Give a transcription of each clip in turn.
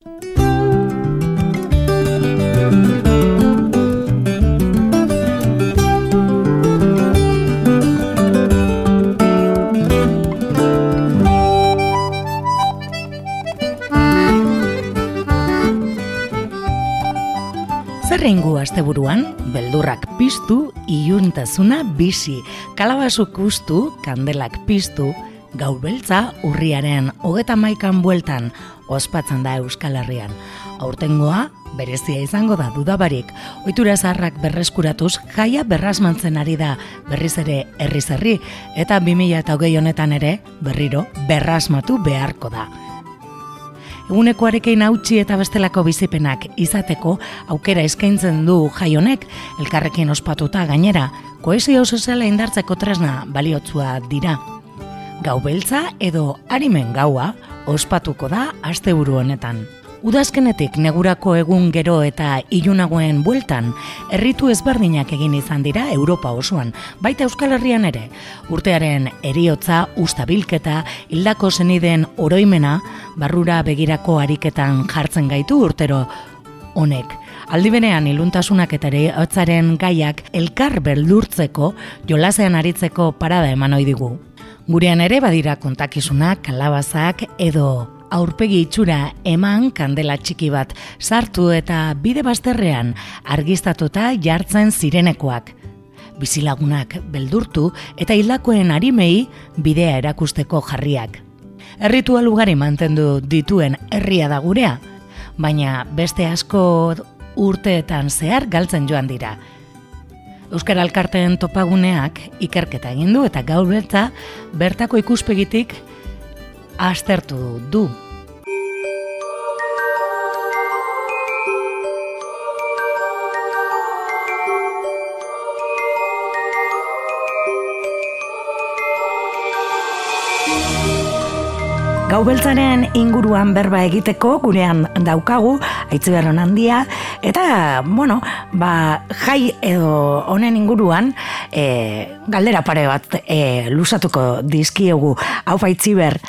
Zerrengu asteburuan, beldurrak piztu, iuntasuna bizi, kalabazuk ustu, kandelak piztu, gau beltza urriaren hogeta maikan bueltan, ospatzen da Euskal Herrian. Aurtengoa, berezia izango da dudabarik, oitura zaharrak berreskuratuz, jaia berrasmantzen ari da. Berriz ere herri. Eta 2008 honetan ere, berriro, berrasmatu beharko da. Egunekoarekin hautsi eta bestelako bizipenak izateko aukera eskaintzen du jaionek, elkarrekin ospatuta gainera, koesio soziala indartzeko tresna baliotzua dira. Gau beltza edo harimen gaua ospatuko da asteburu honetan. Udazkenetik negurako egun gero eta ilunagoen bueltan, herritu ezberdinak egin izan dira Europa osoan, baita Euskal Herrian ere. Urtearen eriotza, ustabilketa, hildako zeniden oroimena, barrura begirako ariketan jartzen gaitu urtero honek. Aldibenean iluntasunak eta ere gaiak elkar beldurtzeko, jolasean aritzeko parada eman digu. Gurean ere badira kontakizunak, kalabazak edo aurpegi itxura eman kandela txiki bat sartu eta bide bazterrean argistatuta jartzen zirenekoak. Bizilagunak beldurtu eta hildakoen arimei bidea erakusteko jarriak. Erritual ugari mantendu dituen herria da gurea, baina beste asko urteetan zehar galtzen joan dira. Euskara Alkarteen topaguneak ikerketa egin du eta gaur bertza bertako ikuspegitik aztertu du. Gau beltzaren inguruan berba egiteko gurean daukagu, aitziberron handia, eta, bueno, ba, jai edo honen inguruan, e, galdera pare bat e, lusatuko dizkiegu, hau aitziber,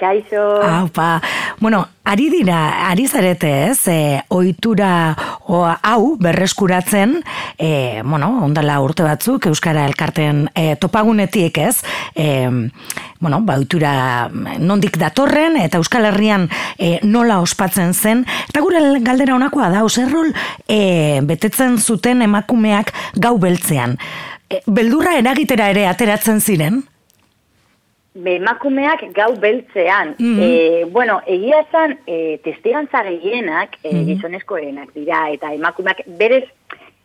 Kaixo. Aupa. Bueno, ari dira, ari zarete ez, e, oitura o, hau berreskuratzen, e, bueno, ondala urte batzuk, Euskara Elkarten e, topagunetik ez, e, bueno, ba, oitura nondik datorren, eta Euskal Herrian e, nola ospatzen zen, eta gure galdera honakoa da, oserrol e, betetzen zuten emakumeak gau beltzean. E, beldurra eragitera ere ateratzen ziren? emakumeak gau beltzean. Mm bueno, egia esan, e, testigantza gehienak e, mm gizonezkoenak dira, eta emakumeak berez,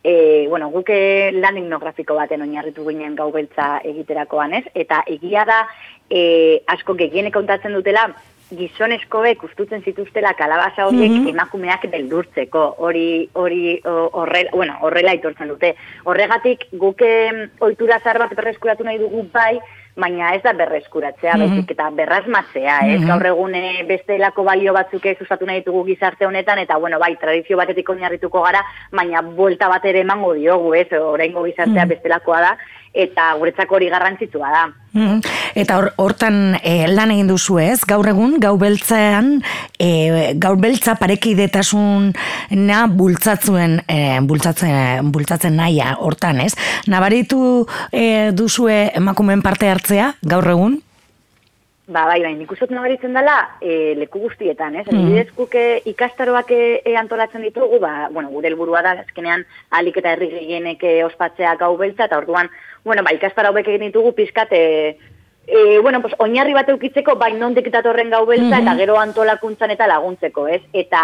e, bueno, guke lan etnografiko baten oinarritu ginen gau beltza egiterakoan ez, eta egia da, e, asko gehiene kontatzen dutela, gizonezkoek ustutzen zituztela kalabaza horiek mm emakumeak beldurtzeko, hori hori horrela, bueno, horrela itortzen dute. Horregatik guke ohitura zar bat berreskuratu nahi dugu bai, baina ez da berreskuratzea, mm -hmm. eta berrazmatzea, ez? Mm Gaur egune beste lako balio batzuk ez usatu nahi ditugu gizarte honetan, eta bueno, bai, tradizio batetik oinarrituko gara, baina buelta bat ere emango diogu, ez? Oraingo gizartea mm bestelakoa da, eta guretzako hori garrantzitsua da. Mm-hmm. Eta hortan e, lan egin duzu ez, gaur egun, gau beltzean, e, gaur beltza parekidetasun na bultzatzen, e, bultzatzen, bultzatzen naia hortan ez. Nabaritu e, duzue emakumen parte hartzea, gaur egun? Ba, bai, bai, nik nabaritzen dela e, leku guztietan, ez? Mm -hmm. ikastaroak e, antolatzen ditugu, ba, bueno, gure helburua da, azkenean alik eta herri gehienek ospatzea gau beltza, eta orduan bueno, ba, ikastara hobek egin ditugu pizkat, e, e, bueno, pues, oinarri bat eukitzeko, bai nondik datorren gau beltza, eta gero antolakuntzan eta laguntzeko, ez? Eta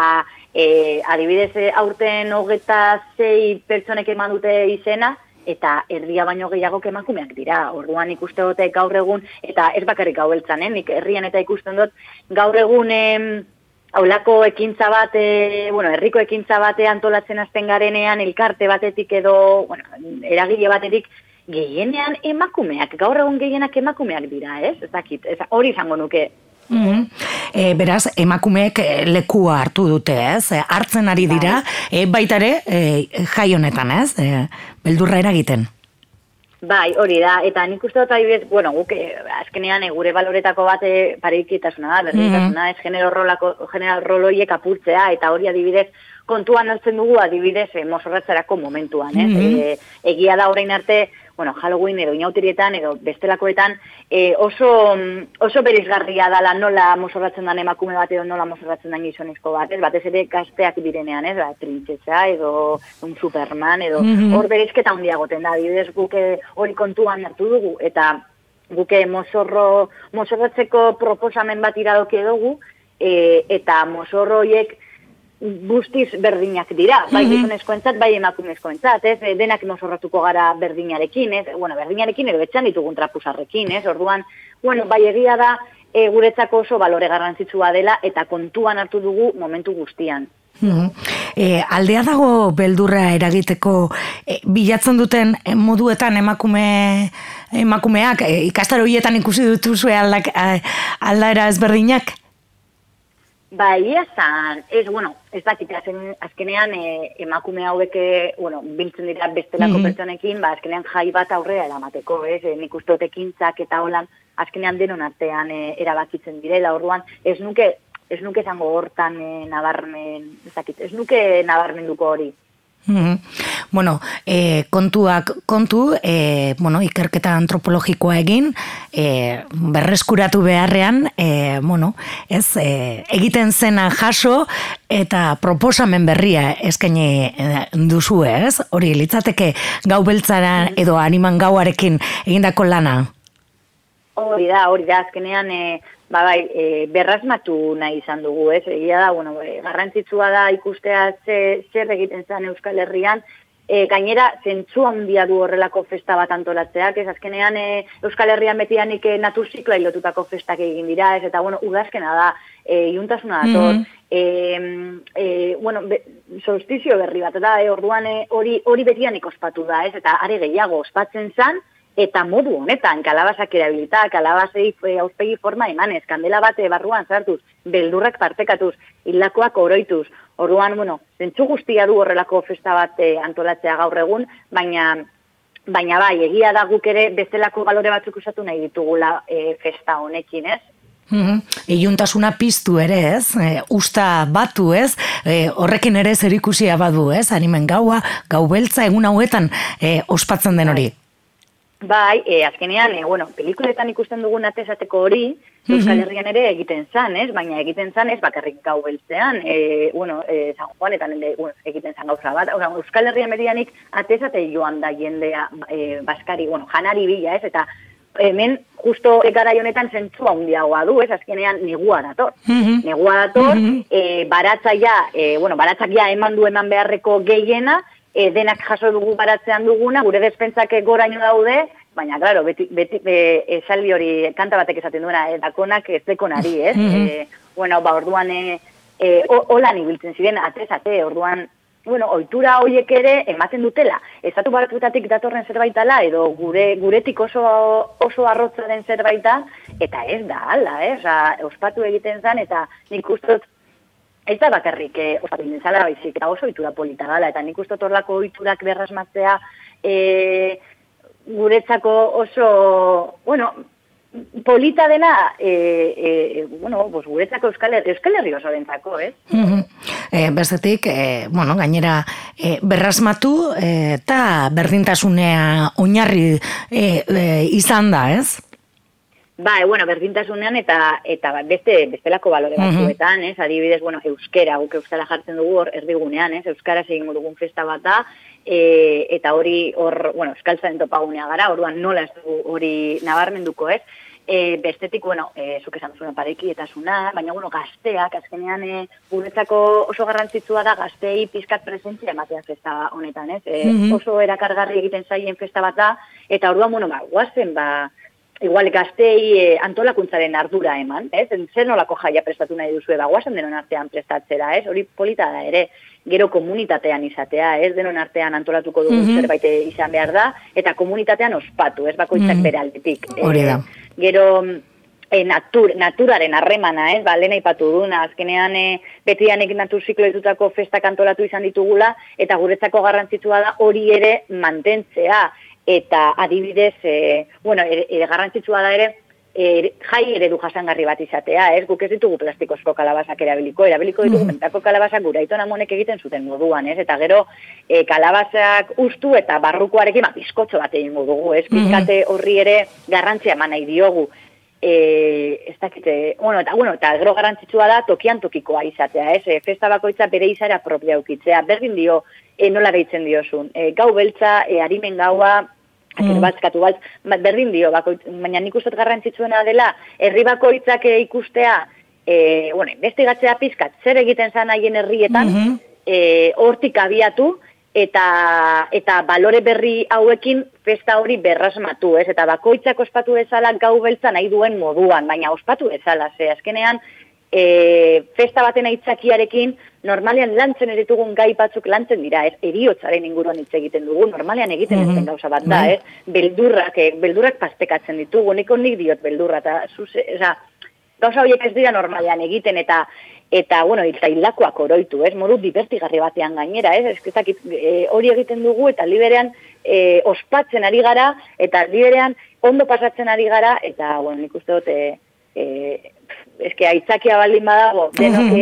e, adibidez aurten hogeta zei pertsonek eman dute izena, eta erdia baino gehiago emakumeak dira. Orduan ikuste dute gaur egun, eta ez bakarrik gau beltzan, eh? nik herrian eta ikusten dut, gaur egun... Em, Aulako ekintza bat, e, bueno, herriko ekintza bate antolatzen azten garenean, elkarte batetik edo, bueno, eragile batetik, gehienean emakumeak, gaur egun gehienak emakumeak dira, ez? Ez dakit, ez, hori izango nuke. Mm -hmm. e, beraz, emakumeek e, lekua hartu dute, ez? E, hartzen ari dira, bai. e, baita ere, e, jai honetan, ez? E, beldurra eragiten. Bai, hori da, eta nik uste dut adibidez, bueno, guk eh, azkenean eh, gure baloretako bate pareikitasuna da, berditasuna, mm ez genero rolako, genero roloiek apurtzea, eta hori adibidez, kontuan altzen dugu adibidez e, mozorratzerako momentuan, ez? Mm egia da orain arte, bueno, Halloween edo inautirietan edo bestelakoetan e, oso, oso berizgarria dala nola mozorratzen den emakume bat edo nola mozorratzen den gizonezko bat, ez? Batez ere gazteak direnean, ez? Ba, trintzesa edo un Superman edo hor mm -hmm. berizketa hundiagoten da, adibidez guke hori kontuan hartu dugu, eta guke mozorro, mozorratzeko proposamen bat iradoki dugu, e, eta mozorroiek guztiz berdinak dira, bai mm -hmm. bai emakumezkoentzat, ez? E, denak mozorratuko gara berdinarekin, ez? Bueno, berdinarekin edo betxan ditugun trapusarrekin, ez? Orduan, bueno, bai egia da, e, guretzako oso balore garrantzitsua dela eta kontuan hartu dugu momentu guztian. Mm aldea dago beldurra eragiteko e, bilatzen duten moduetan emakume emakumeak e, ikastaro hietan ikusi dituzue aldak aldaera ezberdinak? Bai, esan, ez, bueno, ez dakit, azkenean e, emakume hauek, e, bueno, biltzen dira bestelako mm pertsonekin, ba, azkenean jai bat aurrera eramateko, ez, e, nik uste eta holan, azkenean denon artean e, erabakitzen direla, orduan, ez nuke, ez nuke zango hortan e, nabarmen, ez dakit, ez nuke nabarmenduko hori. Bueno, e, kontuak kontu, e, bueno, ikerketa antropologikoa egin, e, berreskuratu beharrean, e, bueno, ez, e, egiten zena jaso eta proposamen berria eskaini duzu, ez? Hori litzateke gau beltzara edo animan gauarekin egindako lana. Hori da, hori da, azkenean, e, ba, bai, e, berrasmatu nahi izan dugu, ez? Egia da, bueno, e, garrantzitsua da ikustea ze, zer egiten zen Euskal Herrian, e, gainera, zentzu handia du horrelako festa bat antolatzeak, ez? Azkenean e, Euskal Herrian betianik e, naturzikla ilotutako festak egin dira, ez, eta, bueno, udazkena da, e, iuntasuna dator, mm -hmm. e, bueno, be, solstizio berri bat, da, e, orduan e, hori, hori betianik ospatu da, ez, eta are gehiago ospatzen zan, eta modu honetan, kalabazak erabilita, kalabazei e, auspegi forma emanez, kandela bate barruan zartuz, beldurrak partekatuz, hilakoak oroituz, orduan, bueno, zentsu guztia du horrelako festa bat e, antolatzea gaur egun, baina baina bai, egia da guk ere bestelako balore batzuk usatu nahi ditugula e, festa honekin, ez? Mm Iuntasuna piztu ere, ez? E, usta batu, ez? E, horrekin ere zer ikusia badu, ez? Animen gaua, gau beltza, egun hauetan e, ospatzen den hori. Bai, e, azkenean, e, bueno, pelikuletan ikusten dugun atezateko hori. Euskal Herrian ere egiten zan, ez? Baina egiten zan ez bakarrik gau beltzean, e, bueno, e, San Juanetan ere, bueno, egiten zan gauza bat. Ora, Euskal Herrian medianik atezate joan da jendea e, baskari, bueno, janari bila, ez? Eta hemen justo gara honetan zentzua handiagoa du, ez? Azkenean negua dator. Mm Negua dator, mm -hmm. baratzaia, e, bueno, baratzaia eman du eman beharreko gehiena, e, denak jaso dugu baratzean duguna, gure despentzak goraino daude, baina, claro, beti, beti esaldi hori kanta batek esaten duena, e, dakonak ez dekonari, ez? Mm bueno, ba, orduan, e, e, holan ibiltzen ziren, atez, ate, orduan, bueno, oitura hoiek ere ematen dutela. Estatu baratutatik datorren zerbaitala, edo gure guretik oso, oso arrotza den zerbaita, eta ez da, ala, eh? Osa, ospatu egiten zen, eta nik ustot Ez da bakarrik, eh, osatu zala, baizik, eta oso oitura polita gala, eta nik uste torlako oiturak berrasmatzea e, guretzako oso, bueno, polita dena, e, e, bueno, pues guretzako euskal, euskal herri oso dentzako, eh? Mm -hmm. e, Bezetik, e, bueno, gainera, e, berrasmatu eta berdintasunea oinarri e, e, izan da, ez? Ba, e, bueno, berdintasunean eta eta beste bestelako balore batzuetan, ez? Adibidez, bueno, euskera, guk euskara jartzen dugu hor erdigunean, ez? Euskara egin dugun festa bat da, e, eta hori hor, bueno, euskaltzaren topagunea gara, orduan nola ez du hori nabarmenduko, ez? E, bestetik, bueno, e, zuk esan zuen pareki eta zuna, baina, bueno, gazteak, azkenean, e, guretzako oso garrantzitsua da gaztei pizkat presentzia ematea festa honetan, ez? E, Oso erakargarri egiten zaien festa bat da, eta orduan, bueno, ba, guazen, ba, igual gaztei e, antolakuntzaren ardura eman, ez? Zer nolako jaia prestatu nahi duzu eba, guazen denon artean prestatzera, ez? Hori polita da ere, gero komunitatean izatea, ez? Denon artean antolatuko dugu mm zerbait izan behar da, eta komunitatean ospatu, ez? Bakoitzak mm -hmm. bere aldetik. Hori da. gero, e, natur, naturaren harremana, ez? Ba, lehen aipatu duna, azkenean e, betianek naturziklo ditutako festak antolatu izan ditugula, eta guretzako garrantzitsua da hori ere mantentzea, eta adibidez, e, bueno, ere, ere garrantzitsua da ere, e, jai eredu jasangarri bat izatea, ez? Guk ez ditugu plastikozko kalabazak erabiliko, erabiliko ditugu mm -hmm. kalabazak gura itona monek egiten zuten moduan, ez? Eta gero, e, kalabazak ustu eta barrukoarekin, ba, bizkotxo bat egin dugu, ez? Bizkate horri ere garrantzia eman nahi diogu. E, ez dakite, bueno, eta, bueno, eta gero garrantzitsua da tokian tokikoa izatea, ez? E, festa bakoitza bere izara propia ukitzea, berdin dio, e, nola behitzen diozun. E, gau beltza, e, harimen gaua, Mm. Batzkatu bat, berdin dio, bakoitz, baina nik uste garrantzitsuena dela, herri bakoitzak ikustea, e, bueno, investigatzea pizkat, zer egiten zan haien herrietan, mm -hmm. e, hortik abiatu, eta eta balore berri hauekin festa hori berrasmatu, ez? Eta bakoitzak ospatu bezala gau beltza nahi duen moduan, baina ospatu bezala, ze azkenean e, festa baten aitzakiarekin normalean lantzen eritugun gai batzuk lantzen dira, ez? Eriotzaren inguruan hitz egiten dugu, normalean egiten mm -hmm. gauza bat da, bai. ez? Beldurrak, eh, beldurrak pastekatzen ditugu, nik nik diot beldurra, eta zuze, eza, gauza horiek ez dira normalean egiten, eta eta, bueno, eta oroitu, ez? Modu divertigarri batean gainera, ez? Ez e, hori egiten dugu, eta liberean e, ospatzen ari gara, eta liberean ondo pasatzen ari gara, eta, bueno, nik uste dut, e, e, eske aitzakia baldin badago, denok mm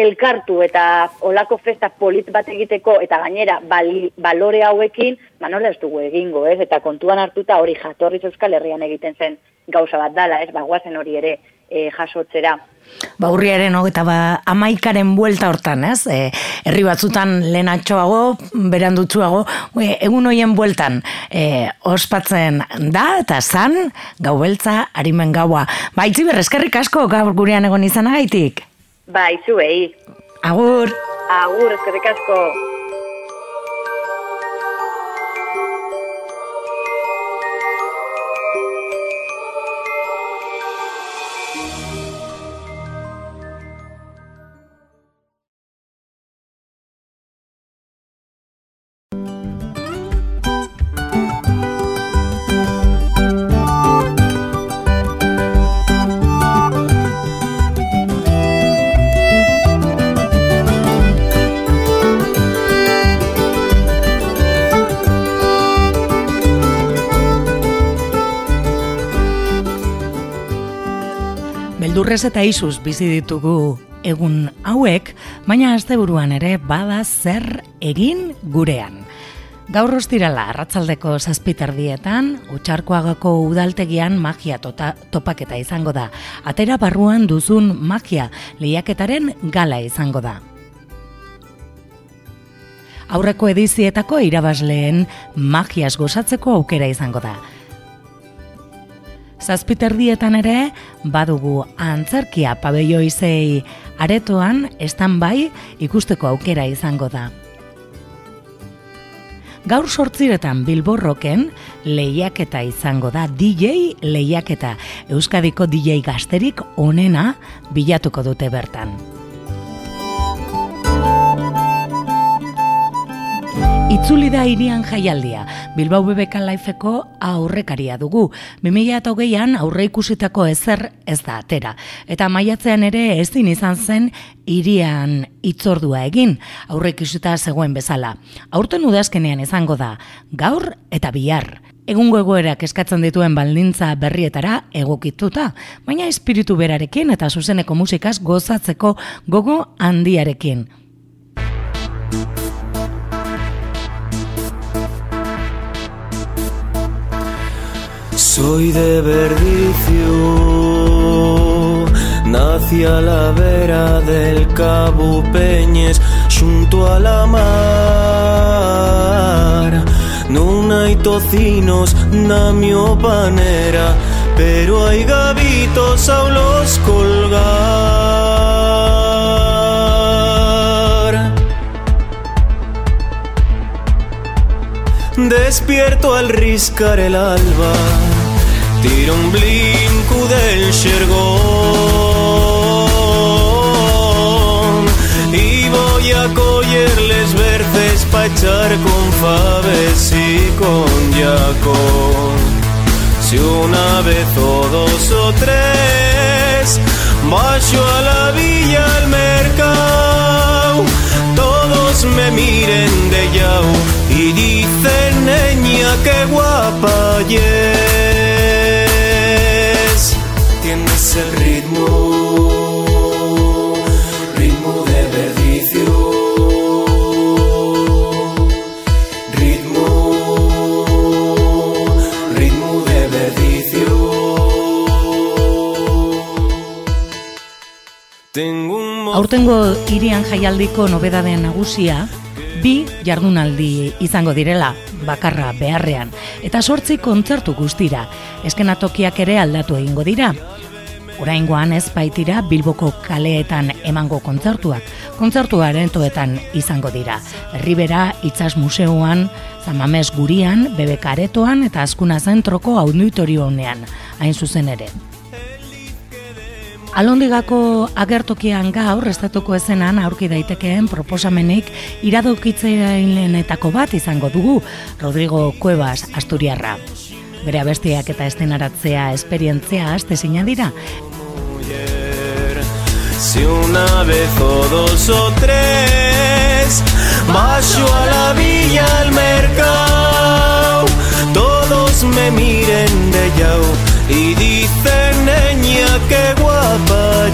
elkartu eta olako festa polit bat egiteko eta gainera bali, balore hauekin, ba nola ez dugu egingo, ez? Eta kontuan hartuta hori jatorriz Euskal Herrian egiten zen gauza bat dala, ez? Ba guazen hori ere e, jasotzera. Ba, urriaren eta ba, amaikaren buelta hortan, ez? E, herri batzutan lehenatxoago, berandutzuago, e, egun hoien bueltan e, ospatzen da, eta zan, gau beltza, harimen gaua. Ba, itzi berrezkerrik asko gaur gurean egon izan agaitik? Ba, itzu, Agur. Agur, eskerrik asko. Beldurrez eta isuz bizi ditugu egun hauek, baina asteburuan ere bada zer egin gurean. Gaur ostirala arratzaldeko zazpiterdietan, utxarkoagako udaltegian magia tota, topaketa izango da. Atera barruan duzun magia lehiaketaren gala izango da. Aurreko edizietako irabazleen magiaz gozatzeko aukera izango da. Zazpiterdietan ere, badugu antzerkia pabello izei aretoan, estan bai, ikusteko aukera izango da. Gaur sortziretan bilborroken lehiaketa izango da, DJ lehiaketa, Euskadiko DJ gazterik onena bilatuko dute bertan. Itzuli da irian jaialdia, Bilbao BBK Lifeko aurrekaria dugu. 2008an aurre ikusitako ezer ez da atera. Eta maiatzean ere ezin izan zen irian itzordua egin, aurre ikusita zegoen bezala. Aurten udazkenean izango da, gaur eta bihar. Egungo egoerak eskatzen dituen baldintza berrietara egokituta, baina espiritu berarekin eta zuzeneko musikaz gozatzeko gogo handiarekin. Soy de Verdicio, nací a la vera del Cabo Peñes, junto a la mar. No hay tocinos na panera, pero hay gavitos a los colgar. Despierto al riscar el alba tiro un blinco del xergón y voy a cogerles verdes pa' echar con faves y con yacón. Si una vez o dos o tres Bajo a la villa tienes el ritmo, ritmo de perdición. Aurtengo hirian jaialdiko nobedade nagusia. Bi jardunaldi izango direla, bakarra beharrean, eta sortzi kontzertu guztira, eskenatokiak ere aldatu egingo dira. Oraingoan ez baitira Bilboko kaleetan emango kontzertuak, kontzertuaren toetan izango dira. Ribera Itzas Museoan, Zamames Gurian, BBK Aretoan eta Azkuna Zentroko auditorio honean, hain zuzen ere. Alondigako agertokian gaur estatuko ezenan aurki daitekeen proposamenik iradokitzaileenetako bat izango dugu Rodrigo Cuevas Asturiarra. Bere abestiak eta estenaratzea esperientzia astezina dira mujer. Si una vez o dos o tres Bajo a la villa al mercado Todos me miren de yao Y dicen niña que guapa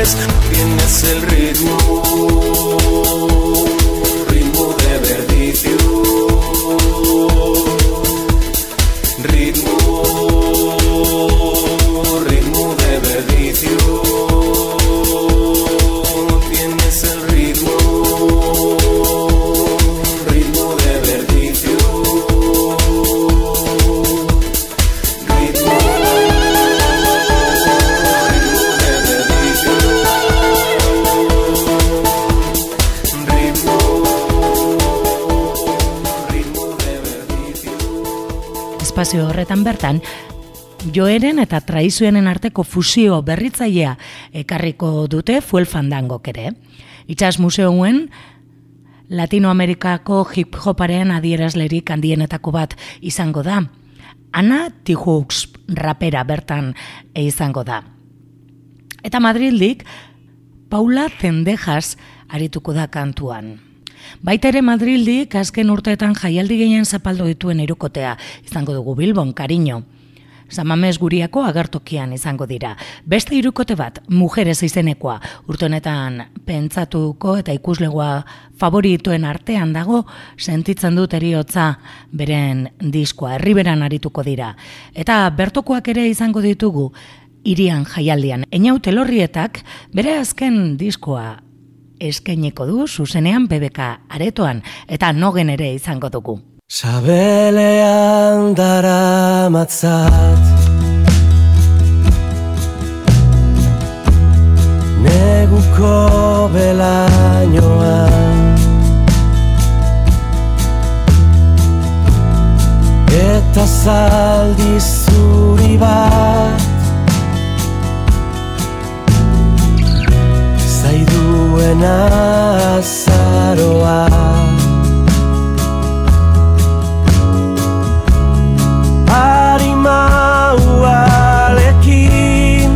es. Tienes el Ritmo espazio horretan bertan, joeren eta traizioenen arteko fusio berritzailea ekarriko dute fuel fandangok ere. Itxas museoen Latinoamerikako hip hoparen adierazlerik handienetako bat izango da. Ana Tijux rapera bertan izango da. Eta Madrildik Paula Zendejas arituko da kantuan. Baita ere Madrildik azken urteetan jaialdi gehien zapaldo dituen irukotea izango dugu Bilbon, kariño. Zamames guriako agertokian izango dira. Beste irukote bat, mujeres izenekoa, urte honetan pentsatuko eta ikuslegoa favorituen artean dago, sentitzen dut eriotza beren diskoa, herriberan arituko dira. Eta bertokoak ere izango ditugu, irian jaialdian. Eñau telorrietak bere azken diskoa eskainiko du zuzenean BBK aretoan eta nogen ere izango dugu. Sabelean dara matzat Neguko belainoa. Eta zaldi zuri bat azaroa Harimaualekin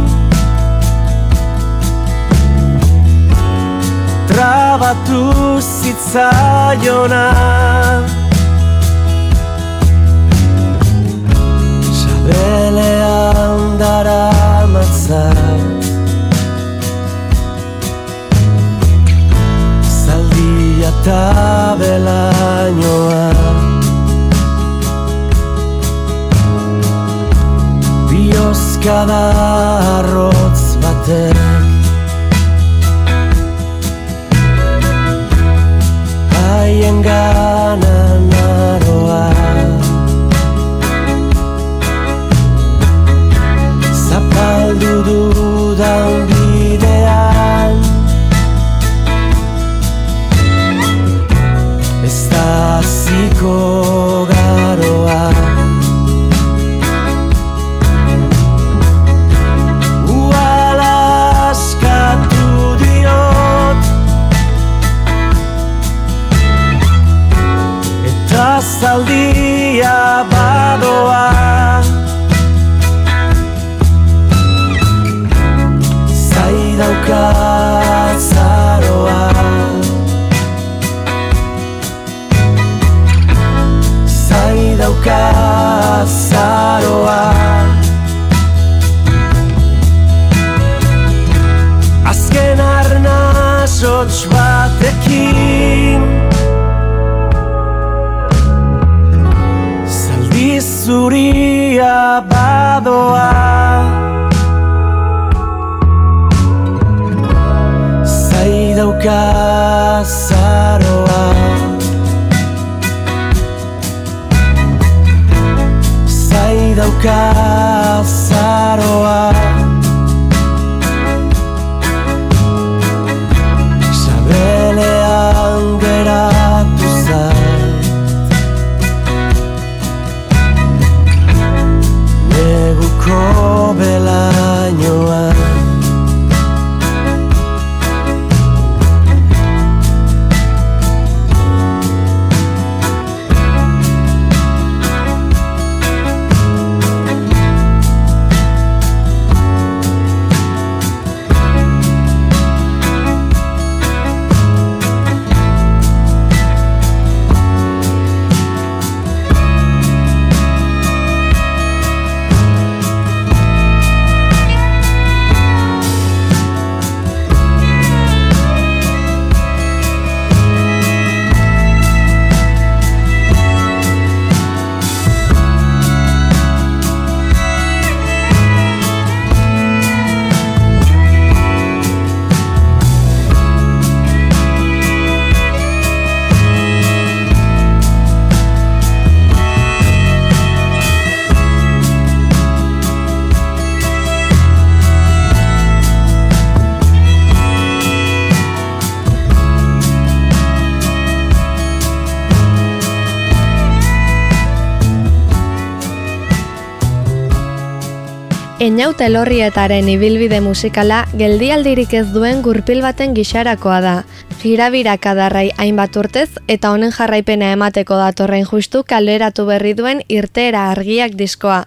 Trabatu zitzaiona zaldia badoa. Zaidauka zaroa. Dauka zaroa. Azken arna sotx batekin zuria badoa. Zai dauka zaroa Zai dauka zaroa Einaut elorrietaren ibilbide musikala geldialdirik ez duen gurpil baten gixarakoa da. Girabiraka darrai hainbat urtez eta honen jarraipena emateko datorren justu kaleratu berri duen irteera argiak diskoa.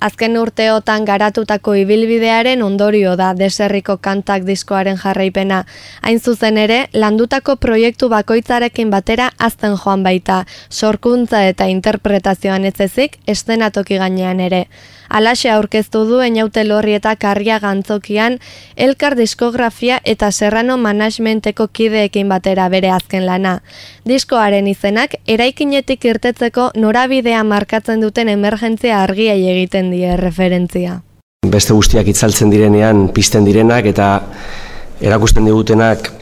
Azken urteotan garatutako ibilbidearen ondorio da deserriko kantak diskoaren jarraipena. Hain zuzen ere, landutako proiektu bakoitzarekin batera azten joan baita, sorkuntza eta interpretazioan ez ezik, estenatoki gainean ere. Alaxe aurkeztu du einaute lorri eta karria gantzokian, elkar diskografia eta serrano managementeko kideekin batera bere azken lana. Diskoaren izenak, eraikinetik irtetzeko norabidea markatzen duten emergentzia argiai egiten die referentzia. Beste guztiak itzaltzen direnean pizten direnak eta erakusten digutenak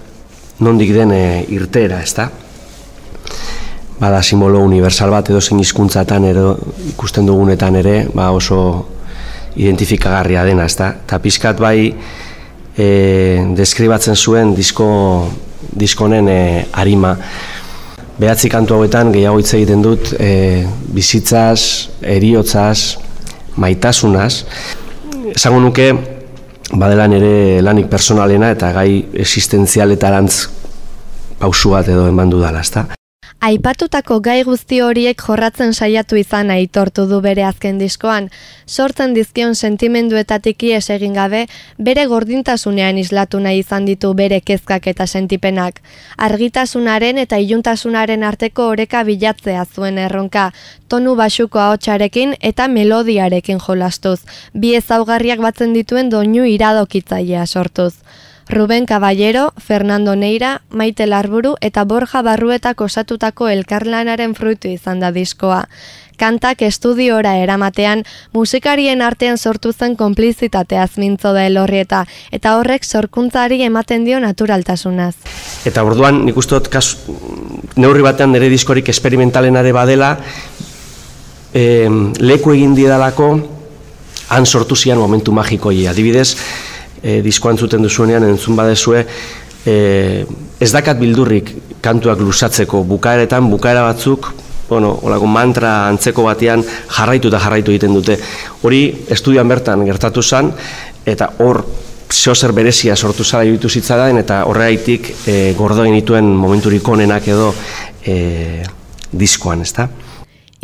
nondik den e, irtera, ezta? Bada simbolo universal bat edo zein hizkuntzatan edo ikusten dugunetan ere, ba oso identifikagarria dena, ezta? Ta pizkat bai e, deskribatzen zuen disko diskonen e, arima. Behatzi kantu hauetan gehiago hitz egiten dut e, bizitzaz, eriotzaz, maitasunaz. Esango nuke, badelan ere lanik personalena eta gai existentzialetarantz pausu bat edo eman dudala, ezta? Aipatutako gai guzti horiek jorratzen saiatu izan aitortu du bere azken diskoan, sortzen dizkion sentimenduetatik ies egin gabe, bere gordintasunean islatu nahi izan ditu bere kezkak eta sentipenak. Argitasunaren eta iluntasunaren arteko oreka bilatzea zuen erronka, tonu basuko ahotsarekin eta melodiarekin jolastuz, bi ezaugarriak batzen dituen doinu iradokitzailea sortuz. Ruben Caballero, Fernando Neira, Maite Larburu eta Borja Barruetak osatutako elkarlanaren fruitu izan da diskoa. Kantak estudiora eramatean, musikarien artean sortu zen konplizitatea mintzo da elorrieta, eta horrek sorkuntzari ematen dio naturaltasunaz. Eta orduan nik uste dut kas, neurri batean nire diskorik esperimentalen badela, e, leku egin didalako, han sortu zian momentu magikoi. Adibidez, e, disko antzuten duzuenean entzun badezue e, ez dakat bildurrik kantuak lusatzeko bukaeretan bukaera batzuk bueno, olako mantra antzeko batean jarraitu eta jarraitu egiten dute hori estudian bertan gertatu zen eta hor zehozer berezia sortu zara iruditu zitzaren eta horreaitik e, gordoin dituen momenturik onenak edo e, diskoan, ezta?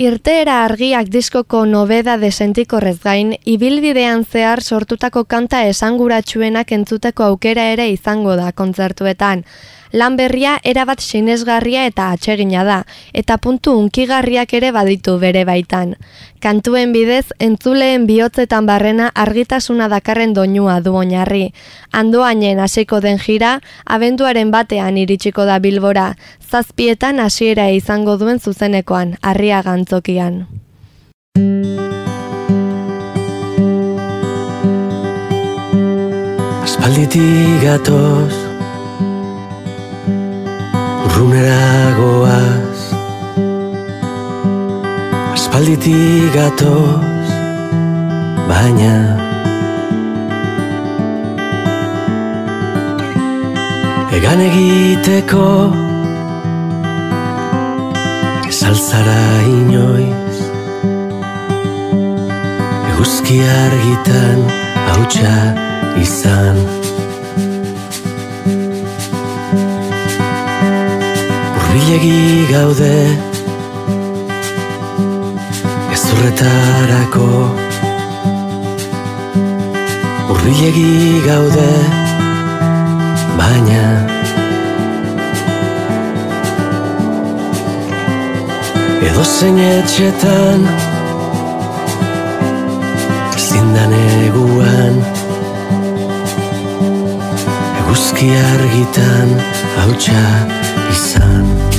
Irteera argiak diskoko nobeda desentikorrez gain, ibilbidean zehar sortutako kanta esanguratsuenak entzuteko aukera ere izango da kontzertuetan. Lan berria erabat sinesgarria eta atsegina da, eta puntu unkigarriak ere baditu bere baitan. Kantuen bidez, entzuleen bihotzetan barrena argitasuna dakarren doinua du oinarri. Andoainen hasiko den jira, abenduaren batean iritsiko da bilbora, zazpietan hasiera izango duen zuzenekoan, harria gantzokian. Aspalditik gatoz Urrunera goaz Aspalditik gatoz Baina Egan egiteko Esaltzara inoiz? Eguzki argitan hautsa izan Urbilegi gaude Ezurretarako Urbilegi gaude Baina Edo zein etxetan Zindan eguan Eguzki argitan hautsa time.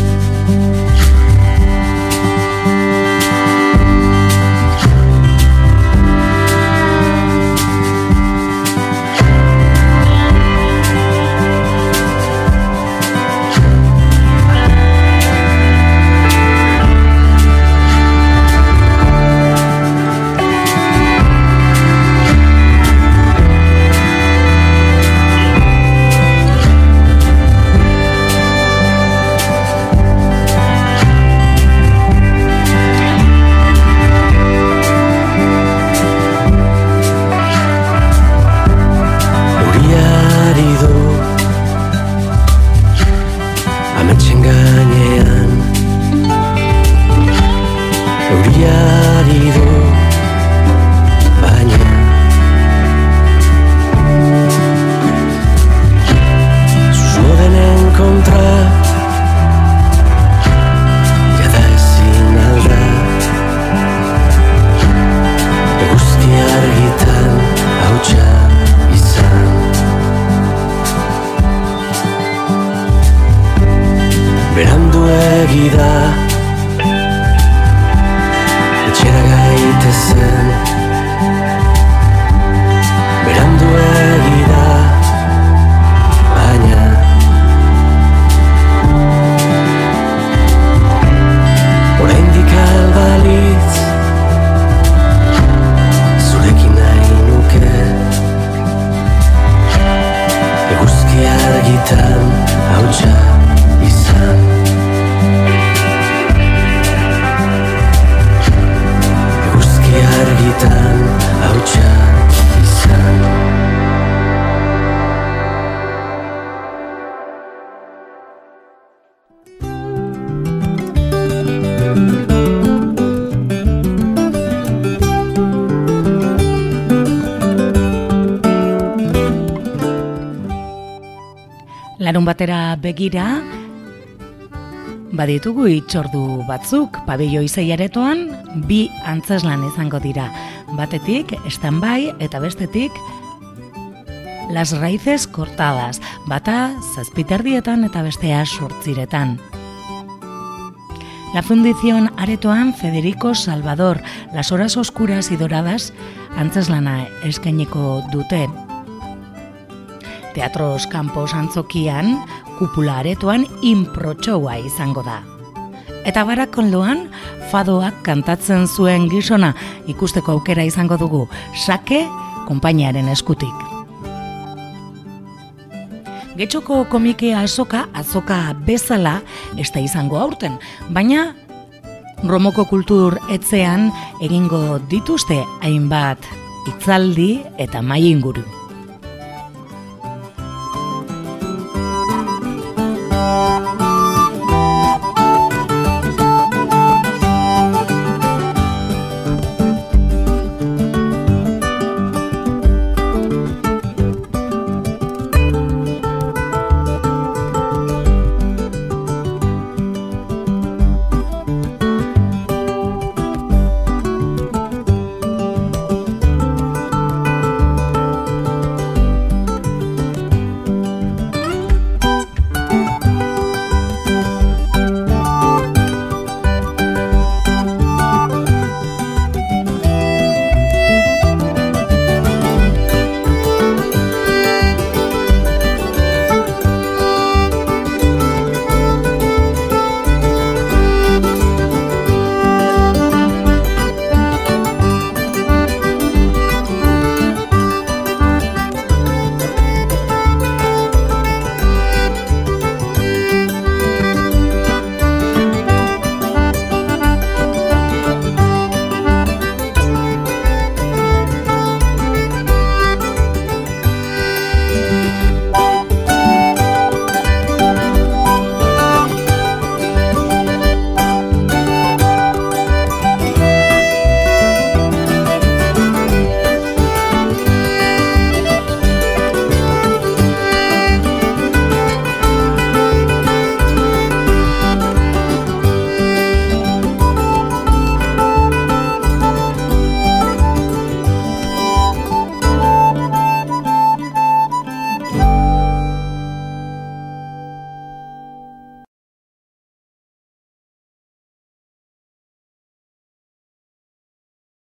nueva. Larun batera begira, baditugu itxordu batzuk, pabilo izeiaretoan, bi antzeslan izango dira. Batetik, standby eta bestetik, las raíces cortadas, bata zazpiterdietan eta bestea sortziretan. La Fundición Aretoan Federico Salvador, Las Horas Oscuras y Doradas, antzeslana eskainiko dute. Teatros Campos antzokian, kupula aretoan inprotxoa izango da. Eta barakonloan, fadoak kantatzen zuen gizona ikusteko aukera izango dugu, sake konpainiaren eskutik. Getxoko komikea azoka, azoka bezala, ez da izango aurten, baina Romoko kultur etzean egingo dituzte hainbat itzaldi eta mai inguru.